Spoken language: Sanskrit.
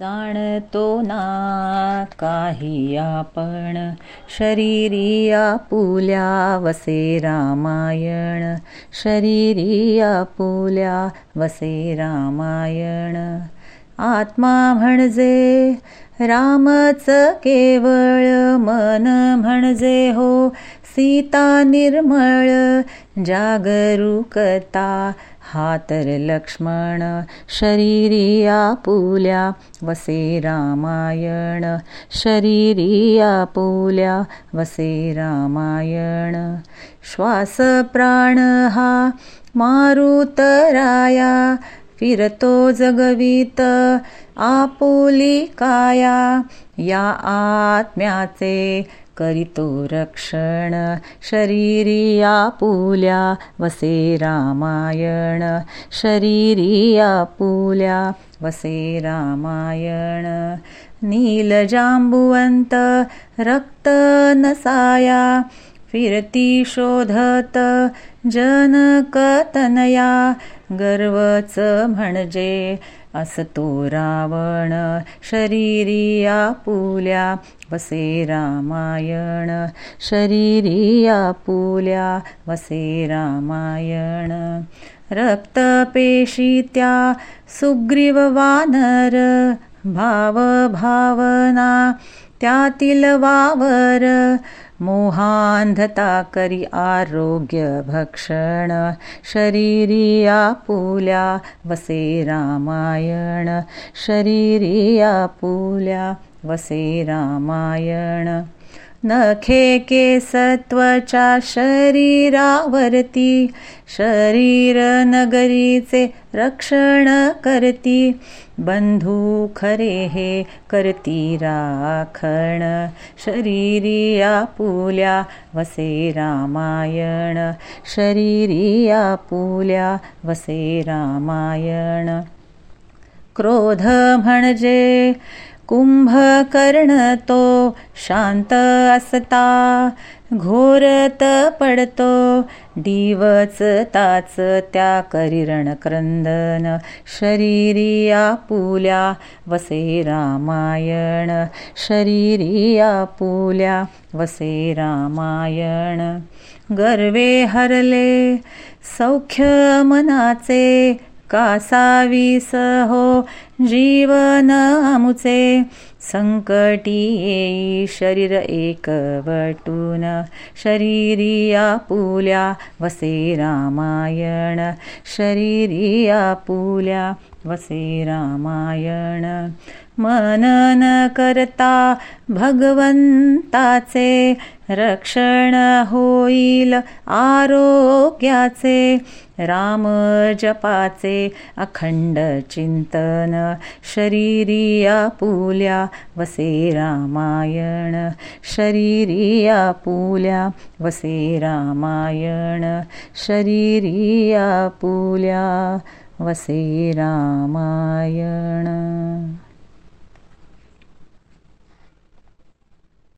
जाणतो ना काही आपण. शरीरी आपुल्या वसे रामायण. शरीरी आपुल्या वसे रामायण. आत्मा म्हणजे रामच केवळ मन म्हणजे हो सीता निर्मळ जागरूकता हातर लक्ष्मण शरीरी आपुल्या वसे रामायण। शरीरी आपुल्या वसे रामायण। श्वास प्राण हा मारुतराया फिरतो जगवीत आपुली काया या आत्म्याचे करितो रक्षण। शरीरी आपुल्या वसे रामायण। शरीरी आपुल्या वसे रामायण। नीलजाम्बुवन्त रक्त नसाया फिरती शोधत जनकतनया गर्वच म्हणजे असतो रावण शरीरी आपुल्या वसे रामायण शरीरी आपुल्या वसे रामायण। रक्तपेशी त्या सुग्रीव वानर भाव भावना त्यातील वावर मोहांधता करी आरोग्य भक्षण शरीरी आपुल्या वसे रामायण शरीरी आपुल्या वसे रामायण नखे केसत्वचा शरीरावरती शरीर नगरीचे रक्षण करती बंधू खरे हे करती राखण शरीरी आपुल्या वसे रामायण शरीरी आपुल्या वसे रामायण. क्रोध म्हणजे कुंभकर्ण तो शांत असता घोरत पडतो दिवच ताच त्या करिरण क्रंदन शरीरी आपुल्या वसे रामायण शरीरी आपुल्या वसे रामायण. गर्वे हरले सौख्य मनाचे कासावीस हो जीवन आमुचे संकटी येई शरीर एक वटून शरीरी आपुल्या वसे रामायण शरीरी आपुल्या वसे रामायण. मनन करता भगवंताचे रक्षण हो होईल आरोग्याचे राम जपाचे अखंड चिंतन. शरीरी आपुल्या वसे रामायण. शरीरी आपुल्या वसे रामायण. शरीरी आपुल्या वसे रामायण.